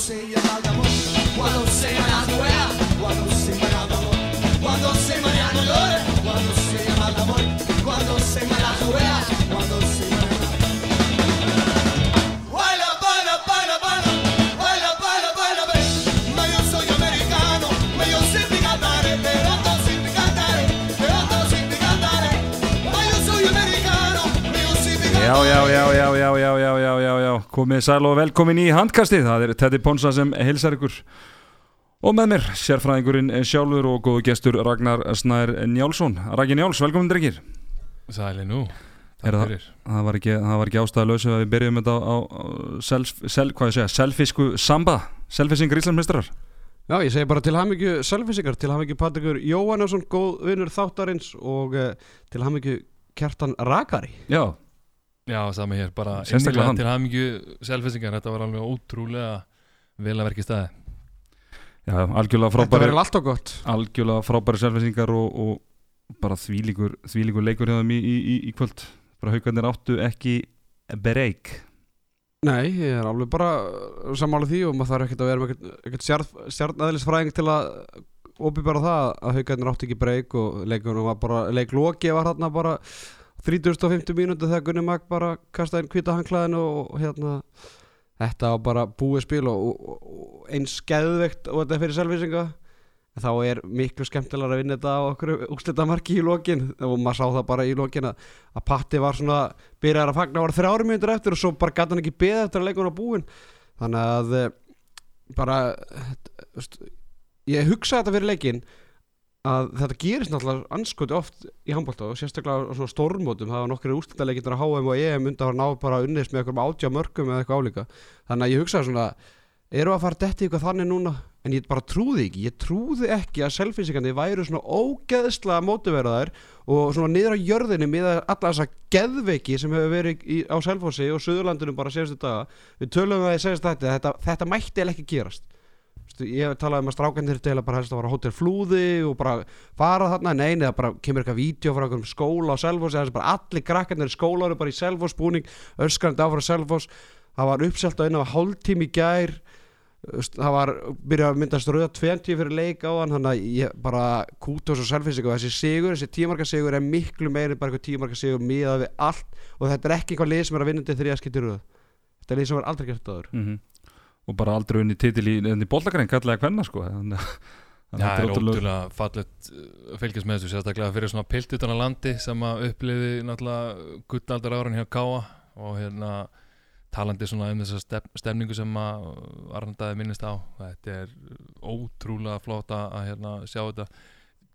se llena de amor, cuando se llena de duela, cuando se llena cuando se llena de dolor, cuando se llena de amor, cuando se llena de duela, cuando se llena Yo, yo, yo, yo, yo, yo, yo. Komið sæl og velkomin í handkastið, það er Teddy Ponsa sem heilsar ykkur. Og með mér, sérfræðingurinn sjálfur og góðu gestur Ragnar Snær Njálsson. Ragnar Njáls, velkomin drengir. Sæli nú, takk það- fyrir. Það var ekki, það var ekki ástæðalösu að við byrjum þetta á, á, self, sel, hvað ég segja, selfisku samba. Selfisingar Íslandsmeistarar. Já, ég segi bara til hamingju selfisingar, til hamingju Patrikur Jóhannesson, góð vinnur þáttarins og uh, til hamingju Kjartan Rakari. Já, Já, sami hér, bara hann. til hafmyggju selfisingar, þetta var alveg ótrúlega vel að verki staði já, algjörlega Þetta frábæri verður allt og gott. algjörlega frábæri selfisingar og, og bara þvílíkur, þvílíkur leikur hjá þeim í, í, í, í kvöld bara haugarnir áttu ekki break Nei, ég er alveg bara sammála því og maður þarf ekkert að vera með stjarn- stjarnæðlisfræðing til að opibera það að haugarnir átti ekki breyk og leikunum var bara, þarna bara 3050 mínúti þegar Gunni Mag bara kastaði inn hvita hanglaðinu og, hérna þetta var bara búið spil og, og, og eins skeðveikt og þetta er fyrir selvisinga þá er miklu skemmtilega að vinna þetta á okkur úrslita marki í lokin. Og maður sá það bara í lokin að, að Patti var svona byrjar að fagna var þrjári mínútur eftir og svo bara gæti hann ekki beða eftir að leikuna búin þannig að eh, bara ég hugsa þetta fyrir leikin að þetta gerist náttúrulega anskoti oft í handbólta og sérstaklega á svona stórmótum. Það var nokkri úrslitaleikindur að HM og EM undan að ná bara unnist með eitthvað átjá mörgum eða eitthvað álíka. Þannig að ég hugsa svona eru að fara detti eitthvað þannig núna? En ég bara trúði ekki, ég trúði ekki að selfinsikandi væru svona ógeðslega mótiverðar og svona niður á jörðinni með alla þessa geðveiki sem hefur verið í, á Selfossi og Suðurlandunum bara síðustu daga. Við tölum að ég segist þetta, þetta, þetta mætti eða ekki gerast Veistu, ég hef talað um að strákandir til að bara helst að á Hotel Flúði og bara fara þarna, nei, neða bara kemur eitthvað vídeo frá einhverjum skóla á Selfoss eða bara allir krakkarnir í skóla eru bara í Selfoss búning öskrandi áfra Selfoss. Það var uppselt á einu af hálftími gær Veist, það var byrjað að myndast rauða 20 fyrir leik á hann þannig að ég bara kútos og selfinsing og þessi sigur, þessi tímarka sigur er miklu meiri bara eitthvað tímarka sigur miðað við allt og þetta er ekki eitthvað lið sem er að vinna til þrjaskipti rauð þetta er lið sem er aldrei gert áður. Mm og bara aldrei unni titil í, í bólagrein kallaði hvenna sko. Þannig að- það er ótrúlega- fallet að fylgjast með þessu sérstaklega fyrir svona pilt utan að landi sem að uppliði náttúrulega guttaldar árin hjá Káa og hérna talandi svona um þessa stef, stemningu sem að Arndaði minnist á. Þetta er ótrúlega flott að, að hérna, sjá þetta.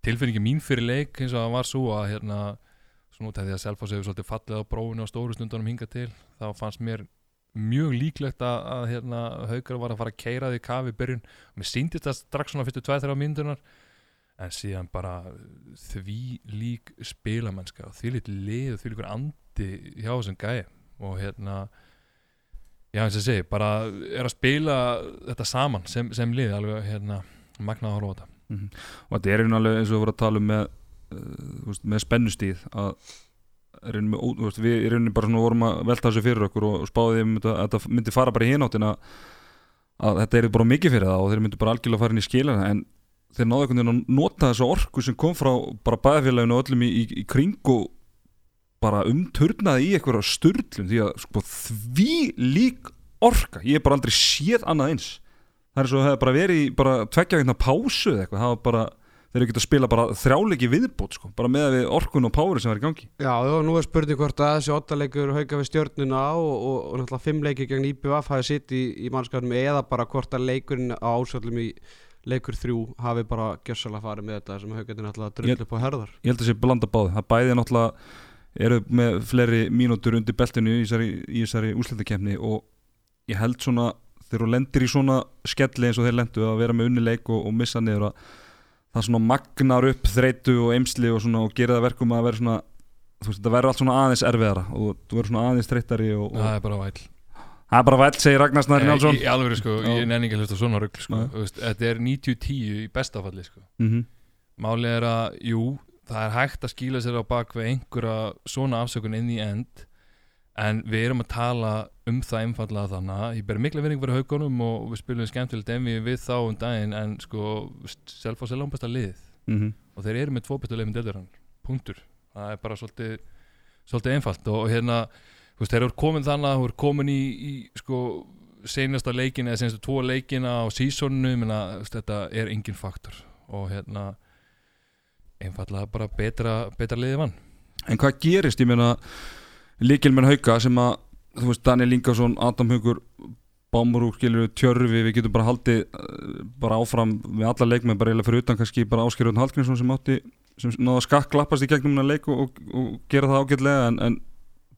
Tilfinningi mín fyrir leik eins og það var svo að hérna svona út af því að Selfoss hefur svolítið fallið á bróinu á stóru stundunum hinga til þá fannst mér mjög líklegt að, að hérna, haukar var að fara að keira því kafi í byrjun. Og mér síndi þetta strax svona fyrstu 2-3 myndunar en síðan bara því lík spilamennska og því lík lið og því líkur andi hjá þessum gæi og hérna já eins og segi, bara er að spila þetta saman sem, sem lið alveg hérna magnað að horfa á þetta. Mhm. og þetta er einu alveg eins og við vorum að tala um með, uh, með spennustíð að með, ó- veist, við rauninni bara svona vorum að velta þessu fyrir okkur og spáði um þetta, að þetta myndi fara bara í hináttina að þetta er bara mikið fyrir það og þeir myndi bara algjörlega fara inn í skilana en þeir náðu einhvern veginn að nota þessu orku sem kom frá bara bæðafélaginu og öllum í, í, í kring og bara umturnaði í eitthvað sturlum því að sko, því lík orka ég hef bara aldrei séð annað eins. Það er svo að það hefði bara verið bara tveggja veitna pásu eða eitthvað, það var bara þeir eru getið að spila bara þrjáleiki viðbót sko, bara með við orkun og pári sem var í gangi. Já, og nú er spurning hvort að þessi ottaleikur hauka við stjörnuna og, og, og náttúrulega fimm leikir gegn IBF hafi sitt í, í mannskapnum eða bara hvort að leikurinn á ásöldum í leikur þrjú hafi bara gjössalega farið með þetta sem haukarnir náttúrulega drull upp á herðar. ég held að sé blanda báði, það bæði náttúrulega eru með fleiri mínútur undir beltinu í þessari, úslitakefni og ég held svona þegar þú lendir í svona skelli eins og þeir lendu að vera með unnileik og, og missa niður að það svona magnar upp þreytu og eimsli og, og gera það verkum að vera svona þú veist, þetta verður allt svona aðeins erfiðara og þú verður svona aðeins þreytari og, og það er bara væl það er bara væl, segir Ragnar Snæri Njálsson. í, í alveg sko, ég ekki að hlusta á svona rugl sko. Þetta er 90-10 í bestafalli sko. mm Málið er að, jú, það er hægt að skýla sér á bak við einhverja svona afsökun inn í end en við erum að tala um það einfallega þannig að ég ber mikla vinning fyrir haugunum og við spilum skemmtilegt envi við þá um daginn en sko Selfoss er langbæsta lið mm og þeir eru með tvo bestu lið með deildarann punktur, það er bara svolítið svolítið einfalt og hérna þú veist, þeir eru komin þannig að þú eru komin í, í sko senasta leikin eða senastu tvo leikina á sísónu menna þetta er engin faktor. Og hérna einfallega bara betra, betra liði vann En hvað gerist, ég meina líkilmenn hauka sem að þú veist, Daniel Ingarsson, Adam Haugur Bámurúk, skilur tjörfi við getum bara haldið eh, bara áfram við alla leikmenn, bara eiginlega fyrir utan kannski bara Áskerjörn Hallgrímsson sem átti sem náða skakk klappast í gegnum hennar leik og, og, og gera það ágætlega en, en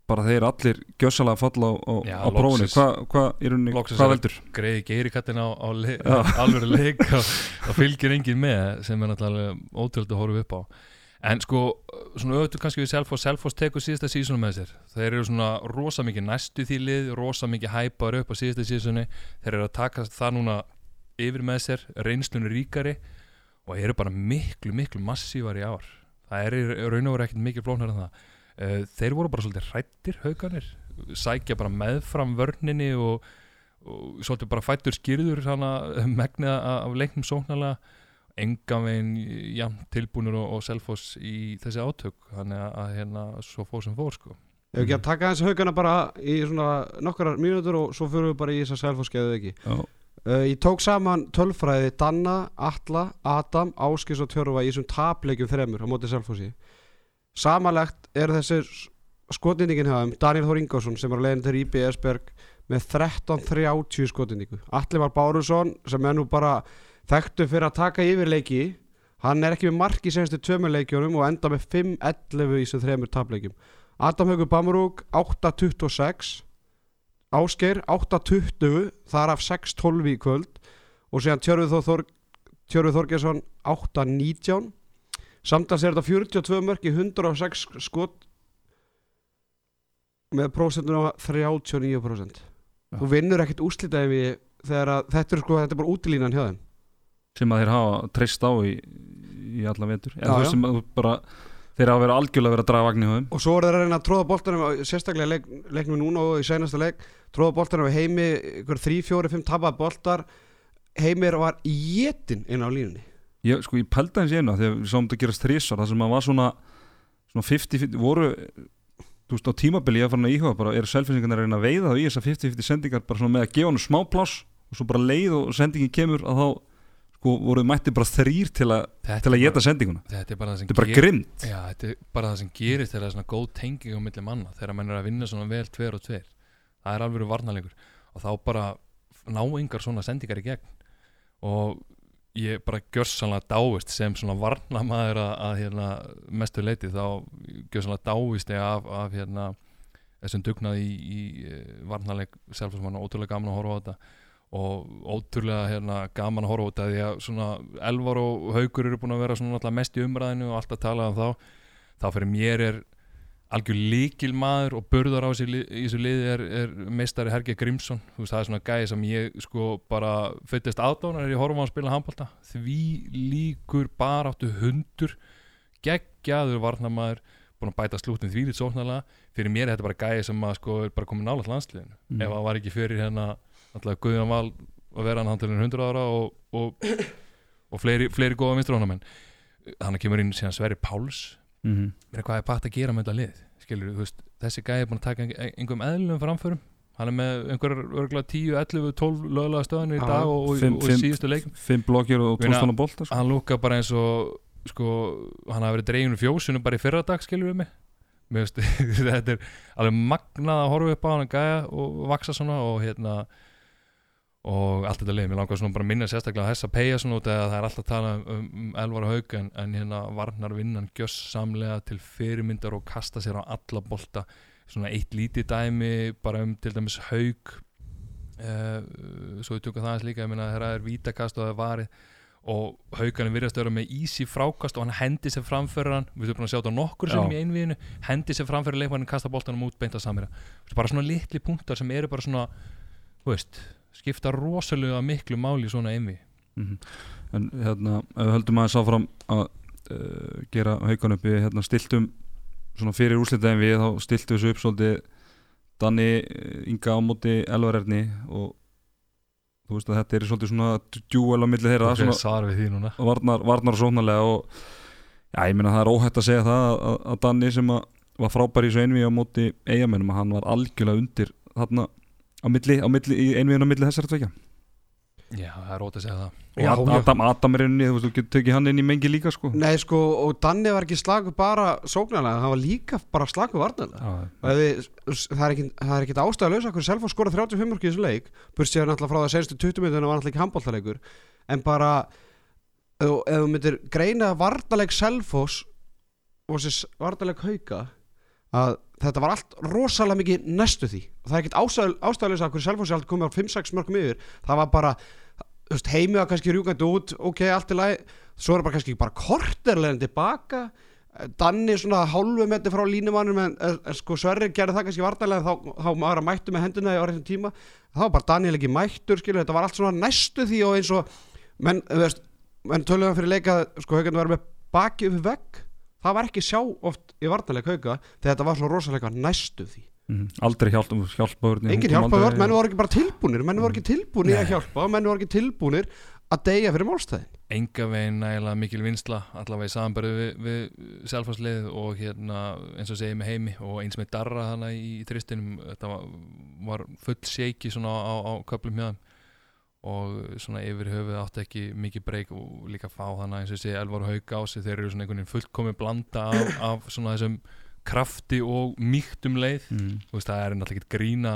bara þeir allir gjössalega falla á, á, Já, á prófunu hvað hva, er- veldur? greiði geiri kattin á, á le alveg leik og, fylgir engin með sem er náttúrulega ótrúld að horfa upp á en sko, svona auðvitað kannski við Selfoss Selfoss tekur síðasta sísonu með sér. Þeir eru svona rosa mikið næstu því lið rosa mikið hæpar upp á síðasta sísoni þeir eru að taka það núna yfir með sér, reynslunni ríkari og eru bara miklu, miklu massívar í ár. Það er raun og veru ekkert mikið flóknar en það. Eh, þeir voru bara svolítið hrættir hauganir, sækja bara meðfram vörninni og, og svolítið bara fættur skýrður megnið af leiknum sóknarlega enga veginn jafn tilbúnur og, og selfoss í þessi átök. Þannig að, að hérna svo fór sem fór sko. Ef ekki að taka aðeins haugana bara í svona nokkrar mínútur og svo fyrir við bara í þess að selfoskeðu ekki? Já, uh, Ég tók saman tölfræði Danna, Atla, Adam, Áskis og Tjörfa í þessum tapleikjum þremur á móti selfossi. Samanlegt er þessir skotningin hjá þeim Daniel Þór Ingásson sem er að leiðin til Íbi Esberg með 13-30 skotningu Atli var Bárusson sem er nú bara þekktu fyrir að taka yfir leiki hann er ekki með mark í senstu tömuleikjunum og enda með 5-11 í þessum þremur tapleikjum. Adam Haugur Bamrúk 8-26 Ásgeir 8-20 þar af 6-12 í kvöld. Og Þór, Tjörfið Þorgesson 8-19 samtals er þetta 42 mörg í 106 skot með prósentun á 39% Já. þú vinnur ekkert úslitaði við þegar að þetta er sko þetta er bara útilínan hjá þeim sem að þeir hafa treyst á í, í alla vetur. En þú sem bara þeir hafa verið algjörlega verið að draga vagn í höfum og svo er það að reyna að tróða boltanum á- sérstaklega leik, leiknum núna og í seinasta leik tróða boltanum á heimi ykkur 3, 4, 5 tapað boltar. Heimir var jétin inn á línunni. Ég, sko, ég pælda í einu að við sáum þetta gerast þrísvar það sem að var svona, svona 50-50 voru þú veist á tímabili ég að fara að íhuga bara eru selfinsingarnir að reyna að veiða þá í þessar 50-50 sendingar bara svona með að gefa hann smá pláss og svo bara leið og sendingin kemur að þá sko voruð mætti bara þrýr til þetta, til að geta sendinguna? þetta er bara það sem bara ger- Já, þetta er bara það sem gerist þegar það er svona góð tenging á milli manna þegar mann er að vinna svona vel tver og tver það er alveg varnalegur og þá bara ná yngar svona sendingar í gegn. Og ég bara gjörsanlega dáist sem svona varnamaður að, að hérna, mestu leiti þá gjörsanlega dáist ég af, af hérna, þessum dugnað í, í varnaleg sjálfsmann og ótrúlega gaman að horfa á þetta og ótrúlega hérna, gaman að horfa á þetta því að svona Elvar og Haugur eru búin að vera svona náttúrulega mest í umræðinu og alltaf talað um þá þá fyrir mér er algjör líkil maður og burðar á li- í þessu liði er, er meistari Herge Grímsson. Þú veist það er svona gæði sem ég sko bara föttist aðdánar er ég horfum á að spila handbólta því líkur bara áttu hundur geggjaður varnamaður búin að bæta slútin því lít sóknarlega. Fyrir mér er þetta bara gæði sem að sko er bara komið nálægt landsliðinu. Mm. ef það var ekki fyrir hérna alltaf Guðjón Val að vera hann handlunum 100 ára og, og, og fleiri, fleiri góða vinstrónamenn þannig kemur inn síðan Sverri Páls. Mm -hmm. Meina, hvað er pætt að gera með þetta lið skilur, þú veist, þessi gæði er búin að taka ein- einhverjum eðlum framförum. Hann er með einhver örgulega 10, 11, 12 lögulega stöðanir í dag og, og, fimm- síðustu leikum fimm blokkjur og Meina, tóstan og bolta sko. hann lúka bara eins og sko, hann hafi verið dreginu fjósinu bara í fyrra dag skilur við mig. Mér veist, þetta er alveg magnað að horfa upp á hann að gæja og vaksa svona og hérna og allt þetta leið, mér langar svona bara að minna sérstaklega að þessa peyja svona út eða það er alltaf að tala um, um Elvar og Haug en, en hérna varnar vinnan gjössamlega til fyrirmyndar og kasta sér á alla bolta. Svona eitt lítið dæmi bara um til dæmis Haug uh, svo við tökum það aðeins líka ég þegar það er vítakast og það er varið og haugarnir virðast að vera með easy frákast og hann hendi sér framfyrir hann við erum búin að sjá þetta nokkur sem í einvíðinu hendi sér framfyrir leikmannin, kasta boltanum út beint að samira bara svona litli punktar sem eru bara svona veist, skipta rosalega miklu máli svona einví Mhm. En hérna, ef við höldum aðeins áfram að uh, gera haukan upp við hérna, stiltum svona fyrir úrslitaðin við þá stiltum þessu upp svolítið Danni eh, Inga á móti Elvarerni og þú veist að þetta er svolítið svona djúvel á milli þeirra Það svona varnar, varnar og sóknarlega og já, ég meina það er óhætt að segja það að, að, að Danni sem að var frábær í svo einví á móti eigamennum að hann var algjörlega undir þarna á milli, á milli í einvíðun á milli þessara tvekja Já, það er rót að segja það. Og Já, Ad- já. Adam, Adam er inni, þú veist, þú tekið hann inn í mengi líka sko. Nei sko og Danni var ekki slagur bara sóknarlega, hann var líka bara slagur varnarlega. Það er ekki, það er ekki ástæðalösa hverju Selfoss skora 35 mörg í þessu leik. Burt sér náttúrulega frá það senstu 20 minnuna var náttúrulega ekki handbóltaleikur en bara ef þú- ef þú myndir greina varnarleik Selfoss og þessi varnarleik Hauka að þetta var allt rosalega mikið næstu því. Og það er ekkit ástæðalösa hverju Selfoss er allt komið á 5-6 mörgum yfir. Það var bara heimið var kannski rjúkandi út ok, allt í lagi, svo er bara kannski bara korterlegin tilbaka. Danni svona hálfu metri frá línumannum en, en, en sko Sverri gerði það kannski vartalega þá, þá maður að mættu með hendina í orðin tíma. Þá var bara Daniel ekki mættur skilur þetta var allt svona næstu því og eins og menn, menn töluðum fyrir leika sko haugandi var með baki upp vegg það var ekki sjá oft í vartalega hauga þegar þetta var svona rosalega næstu því Mhm. aldrei hjálp, hjálpa engin hjálpa vörð, menn voru ekki bara tilbúnir menn voru ekki tilbúnir Nei. að hjálpa menn voru ekki tilbúnir að deyja fyrir málstæðin enga veginn nægilega mikil vinsla allavega í samanbæri við, við selfhagslið og hérna eins og segi með heimi og eins með darra hana í tristinum þetta var, var full shaky svona á, á köplum hjá þeim og svona yfir höfuð átti ekki mikið breyk og líka fá hana eins og segi Elvar Hauk á sig þeir eru svona einhvern veginn fullkomi blanda af, af svona þessum krafti og mýktum leið mm. þú veist það er náttúrulega ekki grína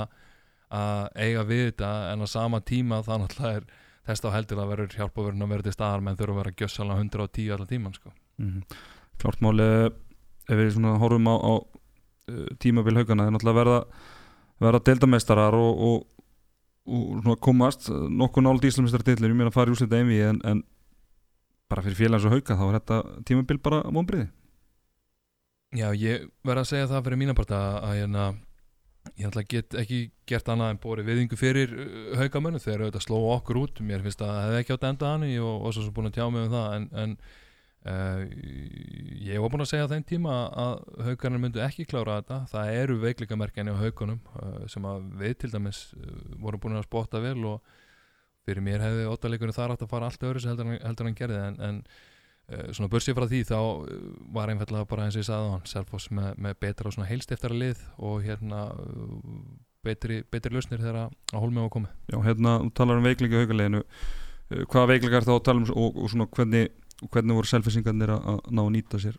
að eiga við þetta en á sama tíma það náttúrulega er þess þá heldur að verður hjálpaverðin að verða til staðar menn þurfa að vera gjössalega 110 allan tíman sko. Mm. Klárt máli ef við svona horfum á, á uh, tímabil haugana þeir náttúrulega verða verða deildameistarar og, og, og komast uh, nokkuð nált íslamistar dillir, ég meina að fara í úslita einvi en, en bara fyrir félagins og hauga þá er þetta tímabil bara vonbriði Já, ég verð að segja það fyrir mína part að, að hérna, ég náttúrulega get ekki gert annað en bóri viðingu fyrir uh, haugamönnu þegar auðvitað slóa okkur út. Mér finnst að það hefði ekki átt að enda hann og, og svo sem búin að tjá mig um það en, en uh, ég var búin að segja á þeim tíma að haugarnir myndu ekki klára þetta. Það eru veikleikamerkjani á haugunum uh, sem að við til dæmis uh, vorum búin að spotta vel og fyrir mér hefði óttaleikunni þar átt að fara allt öðru sem heldur, heldur hann gerði. En, en svona börsið frá því þá var einfallega bara eins og ég sagði á hann Selfoss með, með betra og svona heilstiftara lið og hérna betri, betri lausnir þegar að hólmið var komið. Já, hérna, þú talar um veikleika uh, hvaða veikleika er það að tala um og, og svona hvernig, hvernig voru selfisingarnir að ná að nýta sér?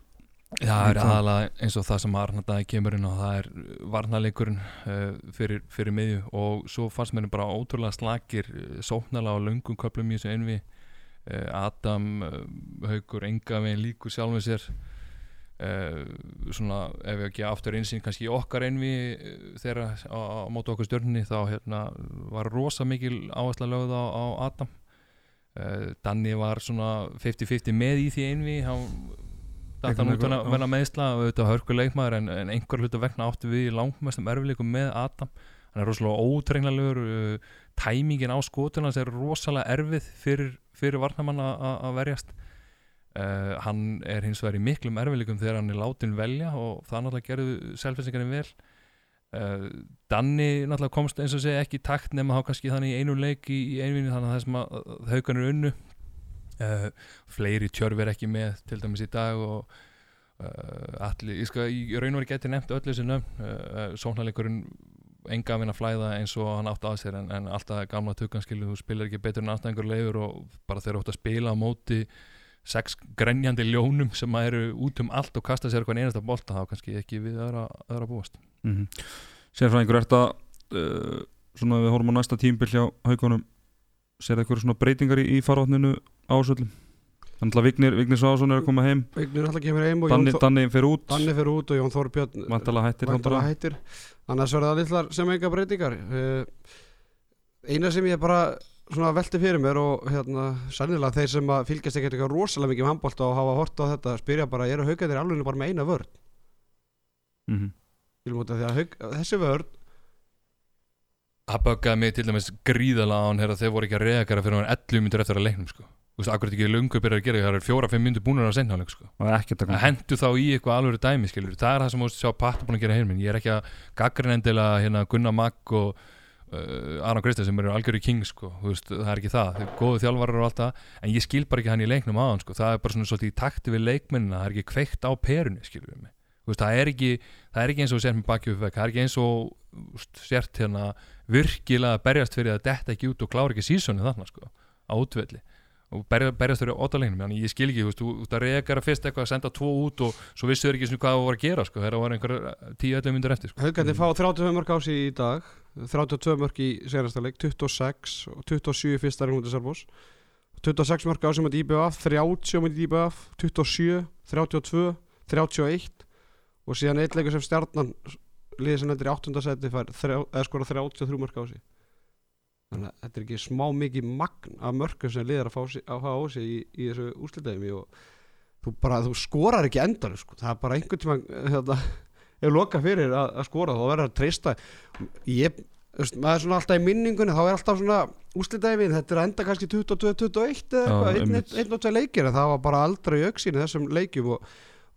Það er aðalega eins og það sem Arnardagi kemur inn og það er varnarleikurinn uh, fyrir, fyrir miðju. Og svo fannst mér bara ótrúlega slakir uh, sóknarlega á löngum köplum í þessu einvi uh, Adam, uh, Haukur, Engavegin líkur sjálfum sér. Uh, svona ef við ekki aftur einsinn kannski okkar einvi uh, þegar á, á móti okkur stjörnni þá hérna, var rosa mikil áhersla lögð á, á Adam Danni var svona 50-50 með í því einvi datt hann út að venna meðsla og auðvitað hörku leikmaður en, en einhver hluta vegna áttu við í langmestum erfileikum með Adam. Hann er rosalega ótrenglanlegur uh, tæmingin á skotun hans er rosalega erfið fyrir, fyrir varnamann að- að að verjast. Uh, hann er hins vegar í miklum erfileikum þegar hann er látin velja og það náttúrulega gerðu selfinsingarinn vel Danni náttúrulega komst eins og segja ekki í takt nema þá kannski þannig í einu leik í, í einvinni þannig að það sem að haugan er unnu. Uh, fleiri tjörfi er ekki með til dæmis í dag og uh, allir, ég skal í raun og veru geti nefnt öll þessi nöfn. Uh, sóknarleikurinn enga að flæða eins og hann átt að sér en, en alltaf gamla tukkanskilu, þú spilar ekki betur en anstæðingur leifur og bara þeir átt að spila á móti sex grenjandi ljónum sem að eru út um allt og kasta sér hvern einasta bolta þá kannski ekki við öðra, öðra búast. Mm -hmm. Sérfræðingur, er þetta uh, svona við horfum á næsta tímbil hjá haugunum sér það eitthvað svona breytingar í, í farátninu ásöldum Þannig að Vignir, Vignir Svásson er að koma heim. Vignir alltaf kemur heim og Danni, Jón Þór- Danni fyrir út. Danni fyrir út og Jón Þórbjörn Vantala hættir náttúrulega. hættir. Annars verða það litlar sem enga breytingar. Uh, eina sem ég bara svona velti fyrir mér og hérna sannilega þeir sem að fylgjast ekkert eitthvað rosalega mikið um handbólta og hafa hort á þetta spyrja bara, eru haugarnir alveg bara með eina vörn mm -hmm. Að þessi vörn Það böggaði mig til dæmis gríðalega á hann þegar þeir voru ekki að reagara fyrir hann 11 myndir eftir að leiknum sko. Þú veist, akkur ekki lungu byrjar að gera það eru fjóra-fimm myndir búinir að senna sko. og ekkert að að hendu þá í eitthvað alveg dæmi skilur það er það sem þú veist sjá Patta búin að gera heiminn ég er ekki að gaggrinn endilega hérna Gunnar Magg og Aron Kristið sem eru algjöru king sko, veist, það er ekki það. Þeir eru góðu þjálfarar og allt það en ég skil bara ekki hann í leiknum aðan sko. það er bara svona svolítið í takti við leikmennina það er ekki kveikt á perunni skilur við mig. Veist, það, er ekki, það er ekki eins og sért með vekk það er ekki eins og sért hérna virkilega berjast fyrir að detta ekki út og klára ekki sísoni þarna sko, á útvelli. Og berja, berjast fyrir ótalegnum þannig ég skil ekki, veist, þú þú ert að fyrst eitthvað að senda tvo út og svo vissu þau ekki hvað það var að gera sko, það var einhver 10-11 myndir eftir sko. Haugandi fá 32 mörg á sig í dag 32 mörg í senasta leik 26 og 27 í fyrsta leik mútið Salfors 26 mörg á sig mútið IBF 30 mútið IBF 27, 32 31 og síðan eitt leikur sem stjarnan liðið sem endur í 8. seti eða skora 33 mörg á sig þannig að þetta er ekki smá mikið magn af mörgum sem liðir að fá, á sig í, í þessu úrslitaðum og þú bara, þú skorar ekki endar sko. það er bara einhvern tíma hérna, er loka fyrir að, að skora þá verður að treysta. Ég, maður er svona alltaf í minningunni þá er alltaf svona úrslitaði þetta er enda kannski 22-21 eða eitthvað, einn- og tvei leikir en það var bara aldrei í auksinni þessum leikjum og,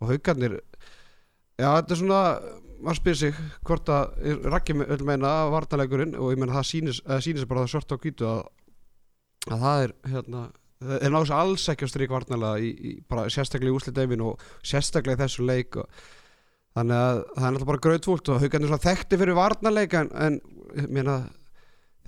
og haugarnir já, þetta er svona maður spyr sig hvort að Raggi vil meina að vartalegurinn og ég meina það eða sýnis bara það svart á hvítu að, að það er hérna það er náttúrulega alls ekki á strík í bara sérstaklega í úslitæmin og sérstaklega í þessu leik og, þannig að það er náttúrulega bara gröðtvúlt og haugarnir svona þekkti fyrir varnarleik en, en ég meina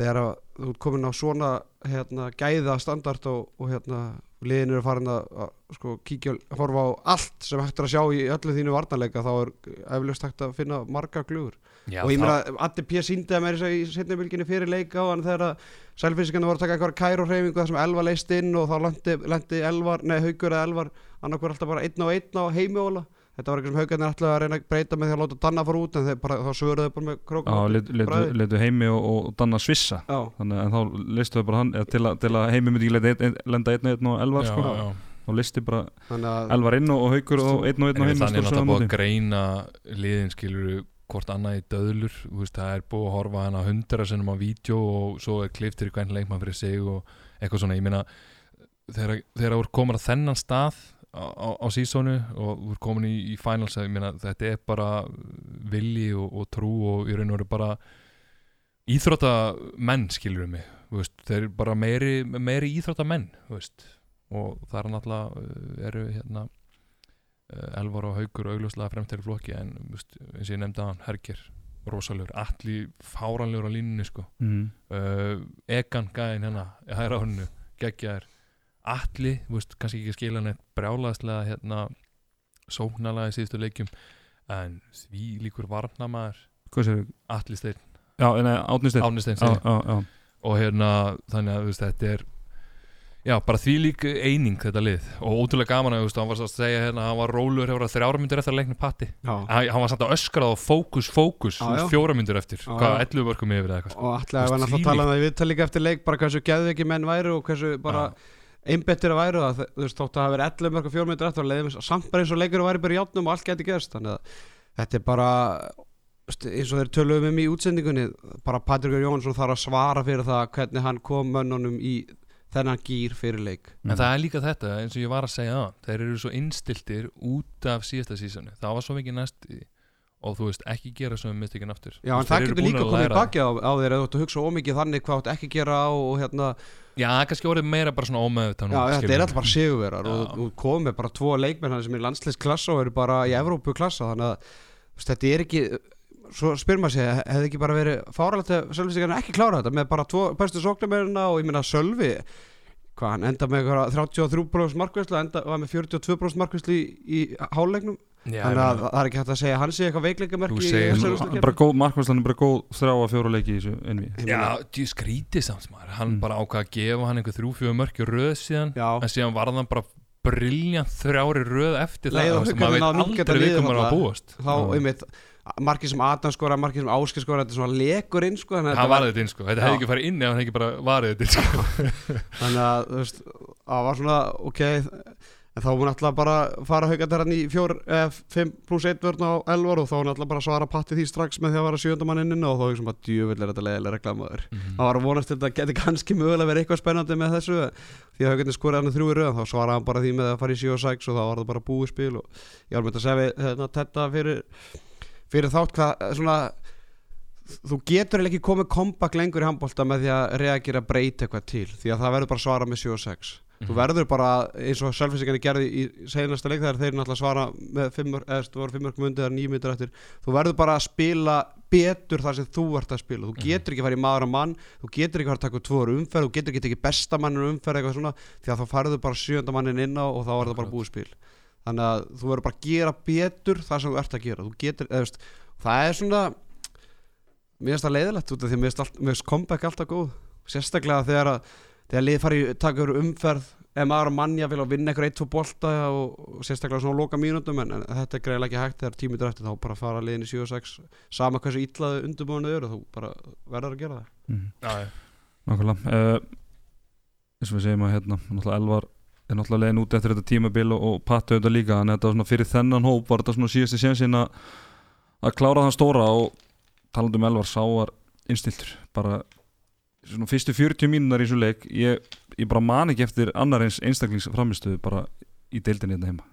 þegar að þú ert komin á svona hérna, gæða standart og, og hérna liðin eru farin að, að sko, kíkja að horfa á allt sem hægt er að sjá í öllu þínu varnarleika þá er eflaust hægt að finna marga glugur Já, og ég meina Addi P. síndi að mér í setni bylginni fyrir leika og hann þegar að sælfísikarnir voru að taka eitthvað kæru hreyfingu þar sem Elvar leist inn og þá lendi, lendi Elvar, nei Haugur eða Elvar annarkur alltaf bara einn á einn á heimjóla þetta var eitthvað sem Haugarnir ætlaði að reyna að breyta með því að láta Danna fara út en þeir bara, þá svöruðu bara með Já, krókum letu, letu, Bragði. letu heimi og, og danna svissa. Já, þannig að þá listu þau bara hann til, að, til að heimi myndi ekki leta ein, ein, lenda einn og einn og elvar já, sko. já. þá listi bara þannig að elvar inn og, haukur og einn og einn En og heimi þannig er stór náttúrulega búið að greina liðin skilur hvort annað í döðlur. Þú veist, það er búið að horfa hana hundra sinnum á vídeo og svo er kliftir í hvern leikmann fyrir sig og eitthvað svona. Ég meina þegar þegar að á, á, á sísónu og er komin í, í finals ég meina þetta er bara vilji og, og trú og í raun og veru bara íþróttamenn skilur við mig veist, þeir eru bara meiri, meiri íþróttamenn veist, og það er náttúrulega eru hérna uh, Elvar og Haugur augljóslega fremtæri flokki en veist, eins og ég nefndi að hann Herger, rosalegur, allir fáranlegur á línunni sko mm. uh, Egan gæðin hérna hæra honnu, geggjaðir allir, þú veist, kannski ekki skila neitt brjálaðslega hérna sóknarlega í síðustu leikjum en því líkur sér allir steinn, já, nei, átnisteinn Árni steinn. Já, já, já. og hérna þannig að þú veist, þetta er já, bara því lík eining þetta lið. Og ótrúlega gaman að hann var svo að segja hérna, hann var rólur hefur að þrjára myndir eftir að leikna patti. Já, hann, hann var samt að öskrað á fókus, fókus Já, já. fjóra myndir eftir, Já, hvað, já. 11 vörkum yfir eða eitthvað. Sko. og allega var náttúrulega að tala um það í viðtal líka eftir leik bara hversu geðveiki menn væru og hversu bara einbettir að væru það þú veist þótt að það hafi verið 11 mörg og 4 minnir eftir og leiðum samt bara eins og leikur væri bara í játnum og allt geti gerst. Þannig að þetta er bara eins og þeir töluðum um í útsendingunni bara Patrikur Jónsson þarf að svara fyrir það hvernig hann kom mönnunum í þennan gýr fyrir leik. En það er líka þetta, eins og ég var að segja það Þeir eru svo innstiltir út af síðasta sísoni Það var svo mikið næst Og þú veist, ekki gera svo mistökin aftur. Já, en það getur líka að komið baki á, á þér eða þú ert að hugsa ómikið þannig hvað þú átt ekki að gera og, og hérna, Já, kannski orðið meira bara svona ómeðutan já, þetta er alltaf bara sigurverar og þú komið bara tvo leikmenn hann sem er landsleisklassa og eru bara í Evrópu klassa þannig að þetta er ekki svo spyr maður sig, hefði ekki bara verið fáralegt að Sölvi ekki klára þetta með bara tvo bestu sóknarmennina og ég minna Sölvi hvað hann enda með einhverja 33% markvæslu enda var með 42% markvæslu í, í Já, þannig að það er ekki hægt að segja hann sé eitthvað Þú úrslitakeppni. bara góð, markværslan er bara góð þrjá að fjóra leiki í þessu einvi Ég Já, djú skrítið samt maður. Hann Mm. bara ákvað að gefa hann einhver þrjú fjögur mörki röð síðan Já. En síðan var hann bara briljant þrjári röð eftir Leið það þú Maður veit aldrei við komur að búast. Þá, einmitt, markið sem Adam skora, markið sem Ásker skora þetta er svona lekur inn sko, þannig að Hann þetta var- varði þetta inn sko, þetta hefði ekki farið inn ef hann hefði ekki bara varðið þetta inn sko. Þannig að þú veist, það var svona ok, en þá mun alltaf bara fara haugandir hann í 5 pluss 1 vörn á elvar og þá mun alltaf bara svara patti því strax með því að vera innina og þá er djöfull er þetta leiðilega reklamaður Mhm. það var að vonast til að þetta geti kannski mögulega verið eitthvað spennandi með þessu því að haugarnir skoraði hann þrjú í röðan þá svaraði hann bara því með að fara í 7 og 6 og þá var það bara búið spil og ég var með að segja við hérna, þetta fyrir, fyrir þátt hvað svona þú getur ekki komið comeback lengur í handbólta með því að reagera breyta eitthvað til því að það verður bara svara með 7 og 6 þú verður bara eins og selfinsíkarnir gerði í seinasta leik þegar þeir náttúrulega svara með 5 mörg, eða þú voru 5 mörg mundið eða 9 myndir eftir þú verður bara að spila betur þar sem þú ert að spila. Þú getur ekki að fara í maður og mann þú getur ekki að fara að taka tvo ára umferð þú getur ekki að taka besta mannur umferð eitthvað svona því að þá farðu bara sjönda mannin inn á og þá er það bara búið spil. Þannig að þú verður bara að gera betur það sem þú ert að gera. Getur, eða, veist, það er svona mér finnst það leiðilegt því að mér finnst comeback alltaf góð. Sérstaklega þegar að þegar lið fari í taka yfir umferð ef maður mannja vil að vinna eitthvað 1-2 bolta og, og sérstaklega svona loka mínútum en, en þetta er greiðlega ekki hægt. Þegar tímitur eftir þá bara fara liðin í 7-6 sama hversu illaðu undirbúinu eru þú bara verður að gera það. Mm. Já, já. Nákvæmlega. Uh, eins og við segjum að hérna náttúrulega Elvar er náttúrulega leiðin út eftir þetta tímabil og, og patti auðvitað líka. En þetta var svona fyrir þennan hóp var þetta svona síðasti sénsinn að að klára það stóra og talandi um Elvar sá var innstiltur bara svona fyrstu 40 mínunar í þessu leik ég, ég bara man ekki eftir annar eins einstaklingsframistöðu bara í deildinni hérna heima.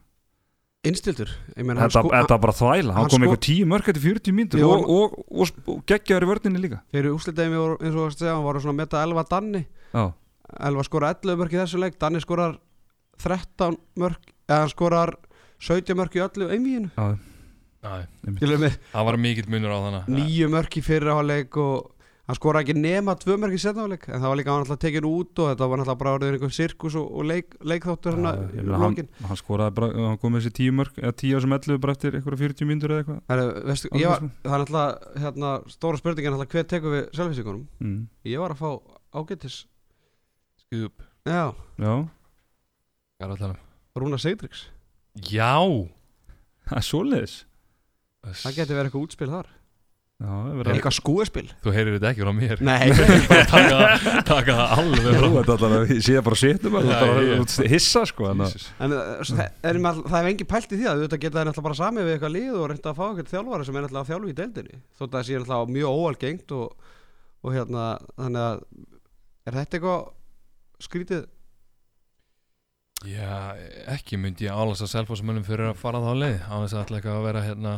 Innstiltur ég meina hann þetta, sko þetta var bara þvæla, hann hann kom sko- eitthvað 10 mörg eftir 40 mínútur Við og, og, og, og, geggjaður í vörninni líka. Fyrir úslitaðið mér eins og að segja hann var svona að metta Elva Danni. Já, Elva skorar 11 mörk í þessu leik Danni skorar 13 mörk eða hann skorar 17 mörk í öllu einvíinu Það var mikill munur á þannig nýju mörk í fyrra áleik og hann skoraði ekki nema tvö mörk í setna áleik en það var líka hann alltaf tekin út og þetta var alltaf bara orðið einhver sirkus og, og leik, leikþáttur hann ég meina, hann, lokin. hann skoraði bara, hann kom með þessi tíu mörg eða tíu sem 11 bara eftir einhverja 40 mínútur eða eitthvað. Heru, veistu, ég var, það er alltaf hérna, stóra spurningin alltaf hver tekur við selvfísikunum mm. ég var að fá ágættis Skuð upp já, Já, er um? Rúna Sigdriks Já. Það er svoleiðis. Það geti verið eitthvað útspil þar Já, er að eitthvað skúespil Þú heyrir þetta ekki frá mér. Nei, Bara taka, taka það alveg frá sé það bara sétum að hissa sko að- en uh, svo það, er, all, það er engin pælt í því að þetta geta náttúrulega bara samið við eitthvað lið og reynda að fá eitthvað þjálfara sem er náttúrulega að þjálfa í deildinni. Þótt að það sé náttúrulega mjög óalgengt og, og hérna, þannig að er þetta eitthvað skrítið? Já, ekki myndi ég álasa selfosmönnum fyrir að fara þá leið á þess að ætla ekki að vera hérna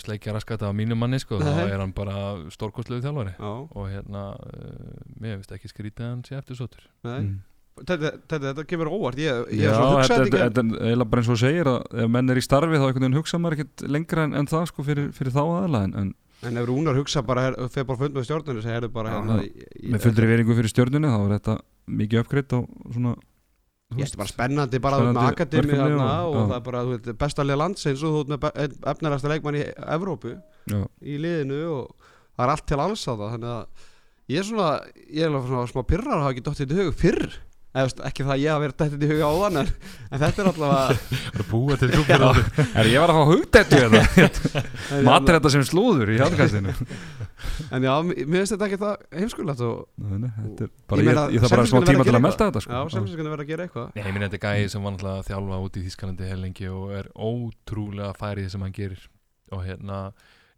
sleikja raskata á mínu manni sko þá er hann bara stórkostlegu þjálfari. Já, og hérna, uh, mér finnst ekki skrítið að hann sé eftir sotur nei. Mm. þetta, þetta, þetta kemur óvart ég, ég Já, er svo þetta ekki. þetta er bara eins og þú segir að ef menn er í starfi þá einhvern veginn hugsa maður ekkert lengra en, en það sko fyrir, fyrir þá aðla en, en en ef Rúnar hugsa bara fyrir bara fund með stjórnunni sem herðu bara Já, hérna já. í- í- með fullri veringu fyrir stjörnunni þá er þetta mikið uppgreitt á svona Ég veist, veist bara spennandi bara Spennandi með akademi þarna og- já. það er bara þú veit, besta lið landsins og þú ert með efnilegasta leikmann í Evrópu Já, í liðinu og það er allt til alls á það þannig að ég er svona ég er alveg svona smá pyrrar að hafa ekki dottið í hug fyrr eða ekki það að ég hafa verið dottið í hug á þann en, en þetta er er búið til klubur er ég var að fá hugdættu þetta matur þetta sem slúður í hjátkastinu en já, mér finnst þetta ekki það heimskulegt og þetta er Ég bara, ég, ég, þarf bara smá tíma til að gera þetta já, sko semfinskan er verið að gera eitthvað. Nei, minn þetta gæði sem var náttúrulega að þjálfa út í Þískalandi og er ótrúlega færið sem hann gerir. Og hérna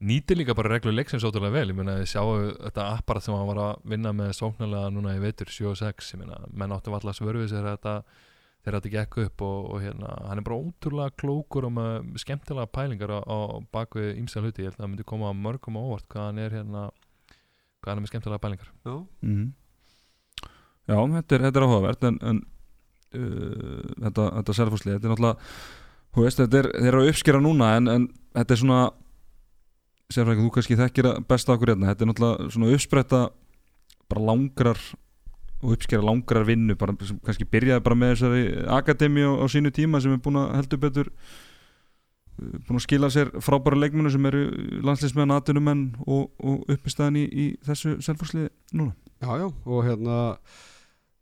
nýtir líka bara reglur leiksins ótrúlega vel. Ég meina þið sjáu þetta apparat sem hann var að vinna með sóknarlega núna í veitur 7 og 6 ég meina menn áttu valla svörfið sér þetta þegar þetta gekk upp og, og hérna hann er bara ótrúlega klókur og með skemmtilega pælingar á, á bakvið ímsa hluti. Ég held að það myndi koma mörgum á óvart hvað hann er hérna hvað hann er með skemmtilega pælingar. Já, Mhm. Já, þetta er, þetta er áhugavert en, en uh, þetta, þetta selfhúslið, þetta er náttúrulega þú veist, þetta er, eru að uppskera núna en, en þetta er svona sérfræðing, þú kannski þekkir að besta okkur hérna, þetta er náttúrulega svona uppspretta bara langrar og uppskera langrar vinnu bara, kannski byrjaði bara með þessari akademi á, á sínu tíma sem er búin að heldur betur uh, búin að skila sér frábæra leikmennu sem eru landsliðsmenn, atunumenn og, og uppistæðan í, í þessu selfhúsliði núna. Já, já, og hérna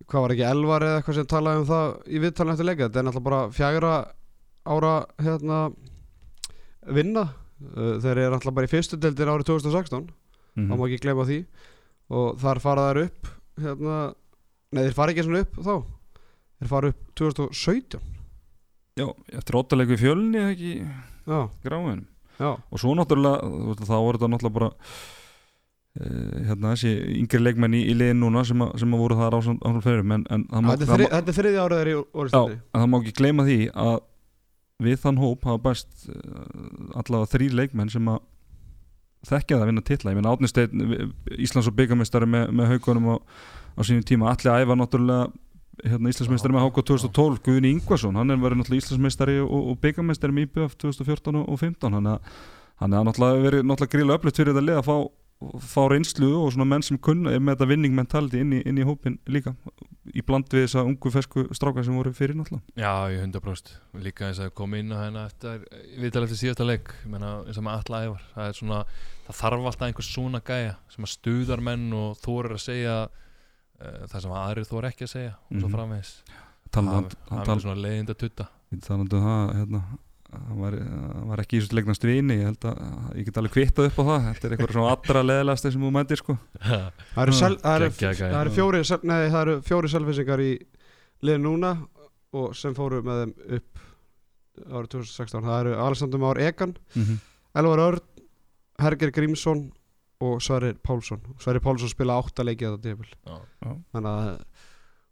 hvað var ekki Elvar eða eitthvað sem talaði um það í viðtalinu eftir leika, þetta er náttúrulega bara fjagra ára hérna vinna þeir eru náttúrulega bara í fyrstu deildir árið 2016 mm það má ekki gleyma því. Og þar fara þær upp hérna, nei þeir fara ekki svona upp þá. Þeir fara upp 2017 já, eftir óttaleg við fjölni eða ekki? Já, og svo náttúrulega, þá voru þetta náttúrulega bara uh, hérna þessi yngri leikmenn í, í liðin núna sem, að, sem að voru það ásamt fyrir en, en það má, þetta er, þetta þriði árið þeir í já, orðstöndi en það má ekki gleyma því að við þann hóp hafa bæst uh, allavega þrý leikmenn sem að þekkja það að vinna titla, ég meina Átni Steinn Íslands og byggamestari með, með haugunum á, á sínum tíma, Alli Ævar náttúrulega hérna, Íslandsmeistari með HK 2012 Guðni Ingvason, hann er verið náttúrulega Íslandsmeistari og, og byggamestari með IBF 2014 og 2015 hann er hann er náttúrulega verið náttúrulega gríla öflugt fyrir þetta lið að fá, fá reynslu og svona menn sem kunna með þetta vinning mentality inn í, inn í hópin líka í bland við þessa ungu fesku stráka sem voru fyrir náttúrulega? Já, ég 100% líka eins að koma inn á hérna eftir viðtal eftir síðasta leik. Menna eins og með alla ævar. Það svona, það þarf alltaf einhver svona gæja sem að stuðar menn og þorir að segja uh, það sem aðrir þor ekki að segja og svo talandi það er svona leiðind að tutta talandi um það hérna, hann var, hann var ekki í þessu leiknast vini ég held að ég get alveg kvittað upp á það. Þetta er eitthvað svona allra leðilegast sem þú mætir sko. Það eru, sel, það eru, það eru fjóri Nei, það eru fjóri selfisingar í liðin núna og sem fóru með þeim upp árið 2016 Það eru Alexander Már Egan, mm -hmm. Elvar Örn Herger Grímsson og Sverrir Pálsson. Sverrir Pálsson spila átta leikið þetta djöful Já. þannig að